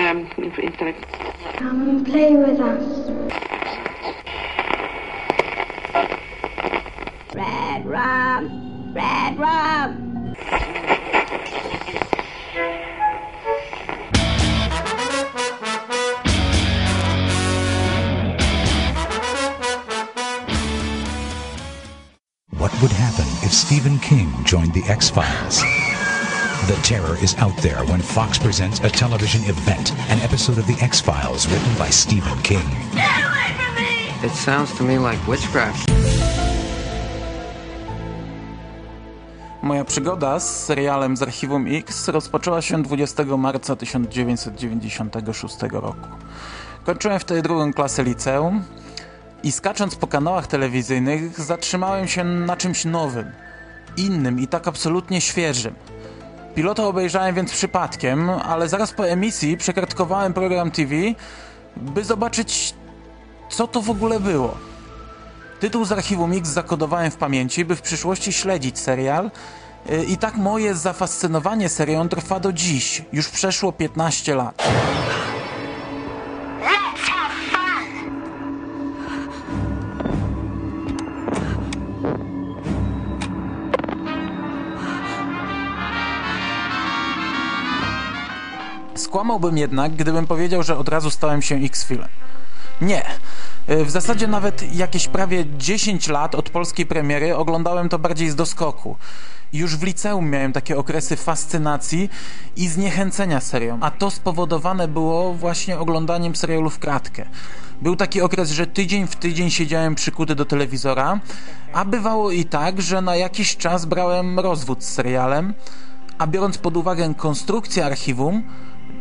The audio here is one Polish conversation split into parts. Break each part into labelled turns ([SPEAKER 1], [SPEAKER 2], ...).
[SPEAKER 1] um, intelect.
[SPEAKER 2] Come and play with us.
[SPEAKER 3] Red rum! Red rum!
[SPEAKER 4] What would happen if Stephen King joined the X Files? The terror is out there when Fox presents a television event, an episode of The X Files written by Stephen King.
[SPEAKER 5] It sounds to me like witchcraft.
[SPEAKER 6] Moja przygoda z serialem z Archiwum X rozpoczęła się 20 marca 1996 roku. Kończyłem wtedy drugą klasę liceum i skacząc po kanałach telewizyjnych zatrzymałem się na czymś nowym, innym i tak absolutnie świeżym. Pilota obejrzałem więc przypadkiem, ale zaraz po emisji przekartkowałem program TV, by zobaczyć co to w ogóle było. Tytuł z archiwum Mix zakodowałem w pamięci, by w przyszłości śledzić serial y, i tak moje zafascynowanie serią trwa do dziś. Już przeszło 15 lat. Skłamałbym jednak, gdybym powiedział, że od razu stałem się X-Filem. Nie. Y, W zasadzie nawet jakieś prawie 10 lat od polskiej premiery oglądałem to bardziej z doskoku. Już w liceum miałem takie okresy fascynacji i zniechęcenia serią, a to spowodowane było właśnie oglądaniem serialu w kratkę. Był taki okres, że tydzień w tydzień siedziałem przykuty do telewizora, a bywało i tak, że na jakiś czas brałem rozwód z serialem, a biorąc pod uwagę konstrukcję archiwum,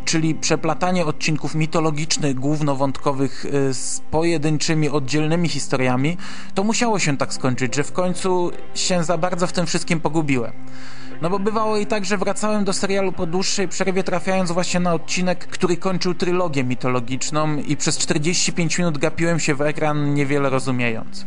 [SPEAKER 6] czyli przeplatanie odcinków mitologicznych, głównowątkowych y, z pojedynczymi, oddzielnymi historiami, to musiało się tak skończyć, że w końcu się za bardzo w tym wszystkim pogubiłem. No bo bywało i tak, że wracałem do serialu po dłuższej przerwie, trafiając właśnie na odcinek, który kończył trylogię mitologiczną i przez 45 minut gapiłem się w ekran, niewiele rozumiejąc.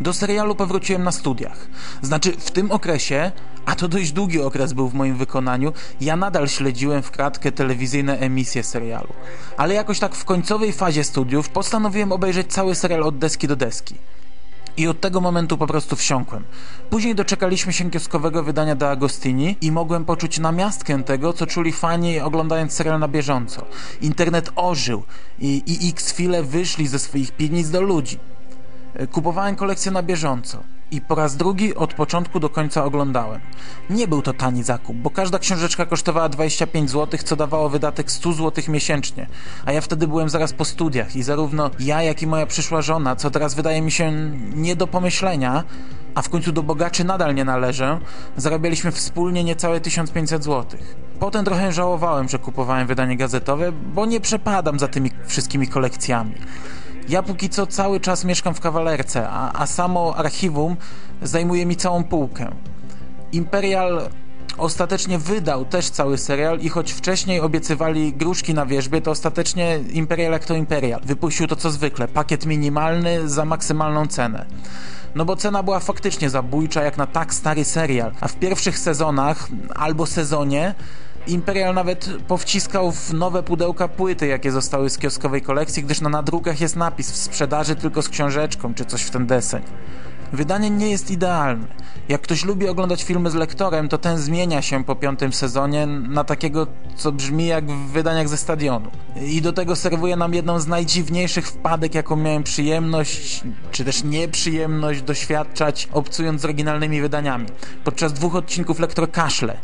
[SPEAKER 6] Do serialu powróciłem na studiach. Znaczy, w tym okresie, a to dość długi okres był w moim wykonaniu, ja nadal śledziłem w kratkę telewizyjne emisje serialu. Ale jakoś tak w końcowej fazie studiów postanowiłem obejrzeć cały serial od deski do deski. I od tego momentu po prostu wsiąkłem. Później doczekaliśmy się kioskowego wydania De Agostini i mogłem poczuć namiastkę tego, co czuli fani oglądając serial na bieżąco. Internet ożył i, i X-File wyszli ze swoich piwnic do ludzi. Kupowałem kolekcję na bieżąco i po raz drugi od początku do końca oglądałem. Nie był to tani zakup, bo każda książeczka kosztowała 25 zł, co dawało wydatek 100 zł miesięcznie. A ja wtedy byłem zaraz po studiach i zarówno ja, jak i moja przyszła żona, co teraz wydaje mi się nie do pomyślenia, a w końcu do bogaczy nadal nie należę, zarabialiśmy wspólnie niecałe 1500 zł. Potem trochę żałowałem, że kupowałem wydanie gazetowe, bo nie przepadam za tymi wszystkimi kolekcjami. Ja póki co cały czas mieszkam w kawalerce, a, a samo archiwum zajmuje mi całą półkę. Imperial ostatecznie wydał też cały serial i choć wcześniej obiecywali gruszki na wierzbie, to ostatecznie Imperial jak to Imperial. Wypuścił to co zwykle, pakiet minimalny za maksymalną cenę. No bo cena była faktycznie zabójcza jak na tak stary serial, a w pierwszych sezonach albo sezonie Imperial nawet powciskał w nowe pudełka płyty, jakie zostały z kioskowej kolekcji, gdyż na nadrukach jest napis w sprzedaży tylko z książeczką, czy coś w ten deseń. Wydanie nie jest idealne. Jak ktoś lubi oglądać filmy z lektorem, to ten zmienia się po piątym sezonie na takiego, co brzmi jak w wydaniach ze stadionu. I do tego serwuje nam jedną z najdziwniejszych wpadek, jaką miałem przyjemność, czy też nieprzyjemność doświadczać, obcując z oryginalnymi wydaniami. Podczas dwóch odcinków lektor kaszle.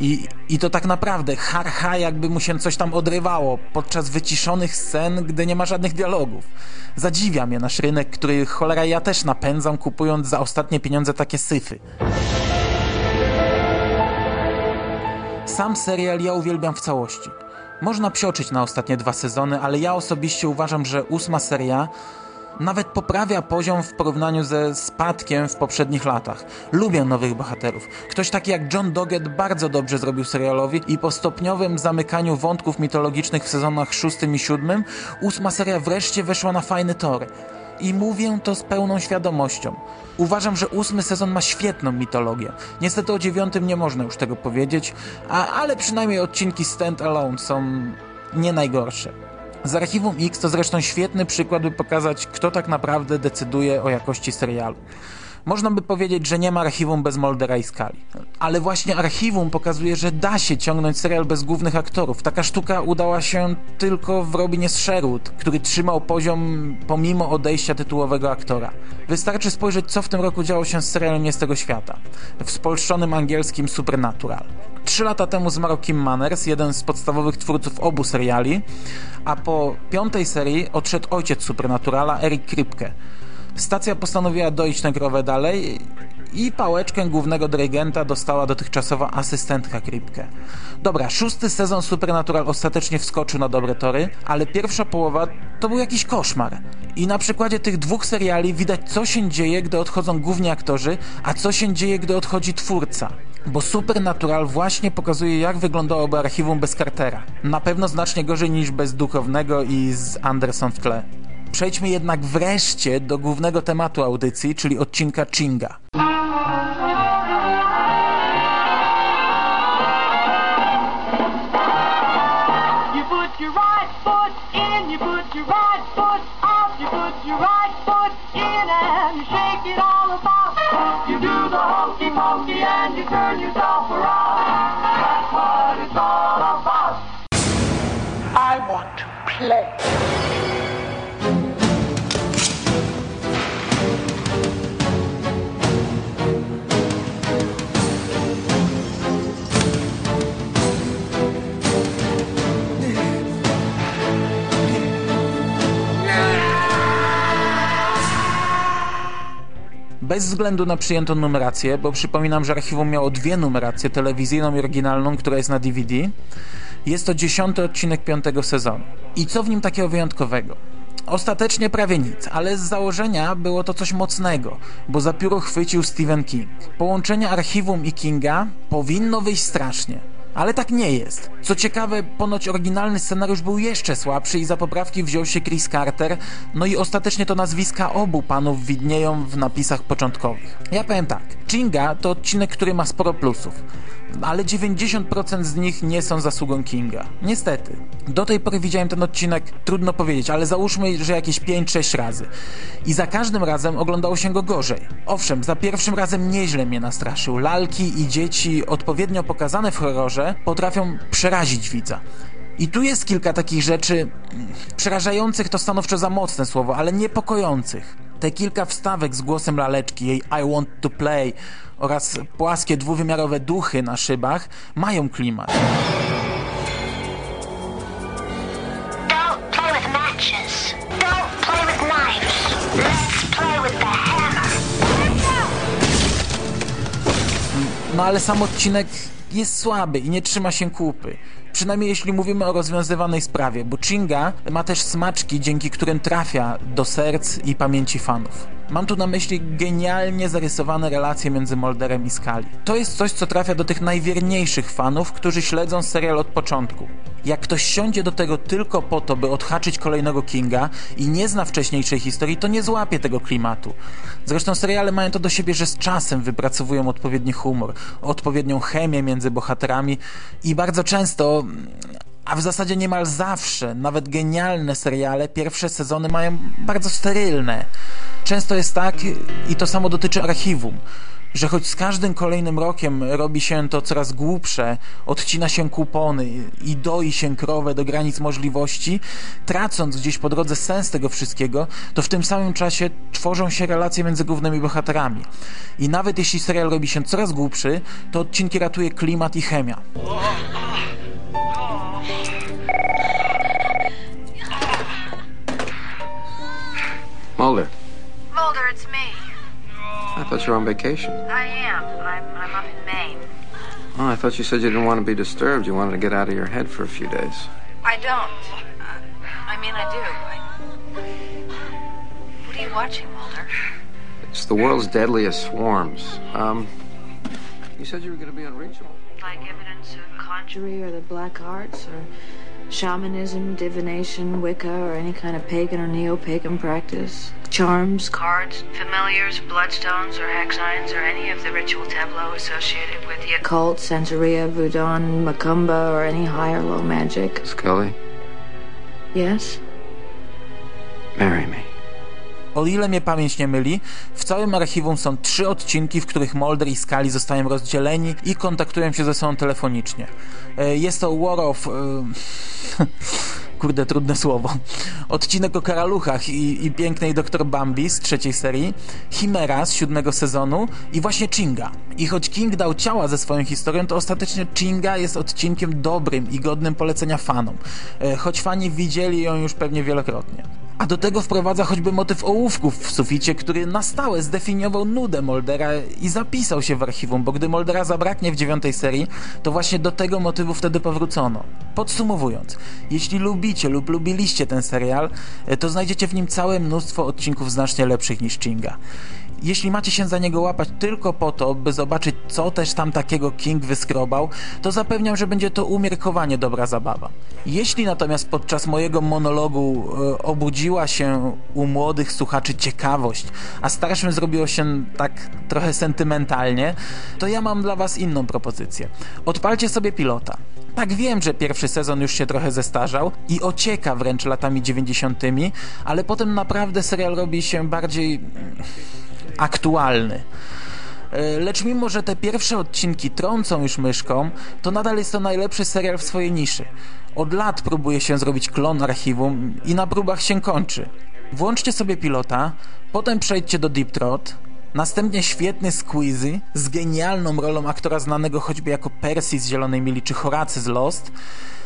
[SPEAKER 6] I, I to tak naprawdę har ha jakby mu się coś tam odrywało podczas wyciszonych scen, gdy nie ma żadnych dialogów. Zadziwia mnie nasz rynek, który cholera ja też napędzam, kupując za ostatnie pieniądze takie syfy. Sam serial ja uwielbiam w całości. Można psioczyć na ostatnie dwa sezony, ale ja osobiście uważam, że ósma seria nawet poprawia poziom w porównaniu ze spadkiem w poprzednich latach. Lubię nowych bohaterów. Ktoś taki jak John Doggett bardzo dobrze zrobił serialowi i po stopniowym zamykaniu wątków mitologicznych w sezonach szóstym i siódmym ósma seria wreszcie weszła na fajny tor. I mówię to z pełną świadomością. Uważam, że ósmy sezon ma świetną mitologię. Niestety o dziewiątym nie można już tego powiedzieć, a, ale przynajmniej odcinki Stand Alone są nie najgorsze. Z Archiwum X to zresztą świetny przykład, by pokazać, kto tak naprawdę decyduje o jakości serialu. Można by powiedzieć, że nie ma archiwum bez Moldera i Skali. Ale właśnie archiwum pokazuje, że da się ciągnąć serial bez głównych aktorów. Taka sztuka udała się tylko w Robinie Sherwood, który trzymał poziom pomimo odejścia tytułowego aktora. Wystarczy spojrzeć, co w tym roku działo się z serialem Nie z tego świata. W spolszczonym angielskim Supernatural. Trzy lata temu zmarł Kim Manners, jeden z podstawowych twórców obu seriali, a po piątej serii odszedł ojciec Supernaturala, Eric Kripke. Stacja postanowiła dojść tę krowę dalej i pałeczkę głównego dyrygenta dostała dotychczasowa asystentka Kripke. Dobra, szósty sezon Supernatural ostatecznie wskoczył na dobre tory, ale pierwsza połowa to był jakiś koszmar. I na przykładzie tych dwóch seriali widać, co się dzieje, gdy odchodzą główni aktorzy, a co się dzieje, gdy odchodzi twórca. Bo Supernatural właśnie pokazuje, jak wyglądałoby archiwum bez Cartera. Na pewno znacznie gorzej niż bez Duchownego i z Anderson w tle. Przejdźmy jednak wreszcie do głównego tematu audycji, czyli odcinka Chinga.
[SPEAKER 1] You put your right foot in, you put your right foot and you turn yourself around. That's what it's all about.
[SPEAKER 7] I want to play.
[SPEAKER 6] Bez względu na przyjętą numerację, bo przypominam, że archiwum miało dwie numeracje, telewizyjną i oryginalną, która jest na DVD, jest to dziesiąty odcinek piątego sezonu. I co w nim takiego wyjątkowego? Ostatecznie prawie nic, ale z założenia było to coś mocnego, bo za pióro chwycił Stephen King. Połączenie archiwum i Kinga powinno wyjść strasznie. Ale tak nie jest. Co ciekawe, ponoć oryginalny scenariusz był jeszcze słabszy i za poprawki wziął się Chris Carter, no i ostatecznie to nazwiska obu panów widnieją w napisach początkowych. Ja powiem tak, Chinga to odcinek, który ma sporo plusów, ale 90% z nich nie są zasługą Kinga. Niestety. Do tej pory widziałem ten odcinek, trudno powiedzieć, ale załóżmy, że jakieś 5-6 razy. I za każdym razem oglądało się go gorzej. Owszem, za pierwszym razem nieźle mnie nastraszył. Lalki i dzieci odpowiednio pokazane w horrorze potrafią przerazić widza. I tu jest kilka takich rzeczy mm, przerażających to stanowczo za mocne słowo, ale niepokojących. Te kilka wstawek z głosem laleczki, jej I want to play oraz płaskie dwuwymiarowe duchy na szybach mają klimat. No ale sam odcinek jest słaby i nie trzyma się kupy. Przynajmniej jeśli mówimy o rozwiązywanej sprawie, bo Chinga ma też smaczki, dzięki którym trafia do serc i pamięci fanów. Mam tu na myśli genialnie zarysowane relacje między Molderem i Skali. To jest coś, co trafia do tych najwierniejszych fanów, którzy śledzą serial od początku. Jak ktoś siądzie do tego tylko po to, by odhaczyć kolejnego Kinga i nie zna wcześniejszej historii, to nie złapie tego klimatu. Zresztą seriale mają to do siebie, że z czasem wypracowują odpowiedni humor, odpowiednią chemię między bohaterami i bardzo często a w zasadzie niemal zawsze, nawet genialne seriale, pierwsze sezony mają bardzo sterylne. Często jest tak, i to samo dotyczy archiwum, że choć z każdym kolejnym rokiem robi się to coraz głupsze, odcina się kupony i doi się krowę do granic możliwości, tracąc gdzieś po drodze sens tego wszystkiego, to w tym samym czasie tworzą się relacje między głównymi bohaterami. I nawet jeśli serial robi się coraz głupszy, to odcinki ratuje klimat i chemia.
[SPEAKER 5] Mulder,
[SPEAKER 8] Mulder, it's me.
[SPEAKER 5] I thought you were on vacation.
[SPEAKER 8] I am. I'm, I'm up in Maine.
[SPEAKER 5] Oh, I thought you said you didn't want to be disturbed. You wanted to get out of your head for a few days.
[SPEAKER 8] I don't. Uh, I mean, I do. I... What are you watching, Mulder?
[SPEAKER 5] It's the world's deadliest swarms. Um, you said you were going to be unreachable.
[SPEAKER 8] Like evidence of conjury or the black arts or shamanism, divination, Wicca, or any kind of pagan or neo-pagan practice? Charms, cards, familiars, bloodstones, or hex signs, or any of the ritual tableau associated with the occult, Santeria, Voodoo, Macumba, or any high or low magic?
[SPEAKER 5] Scully,
[SPEAKER 8] Yes?
[SPEAKER 5] Marry me.
[SPEAKER 6] O ile mnie pamięć nie myli, w całym archiwum są trzy odcinki, w których Mulder i Scully zostają rozdzieleni i kontaktują się ze sobą telefonicznie. E, Jest to War of... e, Kurde, trudne słowo. Odcinek o karaluchach i, i pięknej Dr. Bambi z trzeciej serii, Chimera z siódmego sezonu i właśnie Chinga. I choć King dał ciała ze swoją historią, to ostatecznie Chinga jest odcinkiem dobrym i godnym polecenia fanom. E, Choć fani widzieli ją już pewnie wielokrotnie. A do tego wprowadza choćby motyw ołówków w suficie, który na stałe zdefiniował nudę Moldera i zapisał się w archiwum, bo gdy Moldera zabraknie w dziewiątej serii, to właśnie do tego motywu wtedy powrócono. Podsumowując, jeśli lubicie lub lubiliście ten serial, to znajdziecie w nim całe mnóstwo odcinków znacznie lepszych niż Chinga. Jeśli macie się za niego łapać tylko po to, by zobaczyć, co też tam takiego King wyskrobał, to zapewniam, że będzie to umiarkowanie dobra zabawa. Jeśli natomiast podczas mojego monologu e, obudziła się u młodych słuchaczy ciekawość, a starszym zrobiło się tak trochę sentymentalnie, to ja mam dla was inną propozycję. Odpalcie sobie pilota. Tak wiem, że pierwszy sezon już się trochę zestarzał i ocieka wręcz latami 90., ale potem naprawdę serial robi się bardziej aktualny. E, Lecz mimo, że te pierwsze odcinki trącą już myszką, to nadal jest to najlepszy serial w swojej niszy. Od lat próbuje się zrobić klon archiwum i na próbach się kończy. Włączcie sobie pilota, potem przejdźcie do Deep Throat, następnie świetny Squeezy z genialną rolą aktora znanego choćby jako Percy z Zielonej Mili czy Horacy z Lost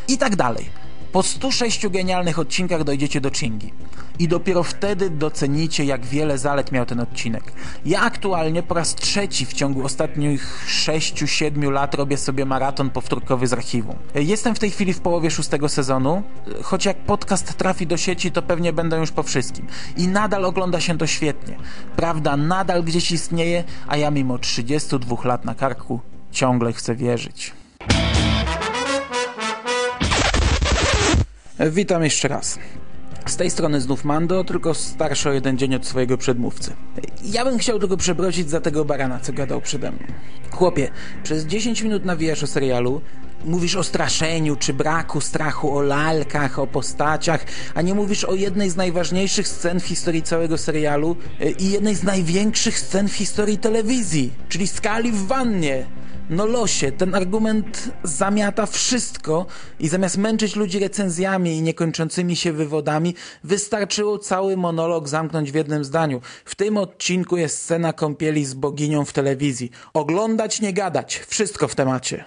[SPEAKER 6] i tak dalej. Po 106 genialnych odcinkach dojdziecie do Chingi. I dopiero wtedy docenicie, jak wiele zalet miał ten odcinek. Ja aktualnie po raz trzeci w ciągu ostatnich 6-7 lat robię sobie maraton powtórkowy z archiwum. Jestem w tej chwili w połowie szóstego sezonu, choć jak podcast trafi do sieci, to pewnie będę już po wszystkim. I nadal ogląda się to świetnie. Prawda nadal gdzieś istnieje, a ja mimo 32 lat na karku ciągle chcę wierzyć. Witam jeszcze raz. Z tej strony znów Mando, tylko starszy o jeden dzień od swojego przedmówcy. Ja bym chciał tylko przeprosić za tego barana, co gadał przede mną. Chłopie, przez 10 minut nawijasz o serialu, mówisz o straszeniu, czy braku strachu, o lalkach, o postaciach, a nie mówisz o jednej z najważniejszych scen w historii całego serialu y, i jednej z największych scen w historii telewizji, czyli skali w wannie. No losie, ten argument zamiata wszystko i zamiast męczyć ludzi recenzjami i niekończącymi się wywodami, wystarczyło cały monolog zamknąć w jednym zdaniu. W tym odcinku jest scena kąpieli z boginią w telewizji. Oglądać, nie gadać. Wszystko w temacie.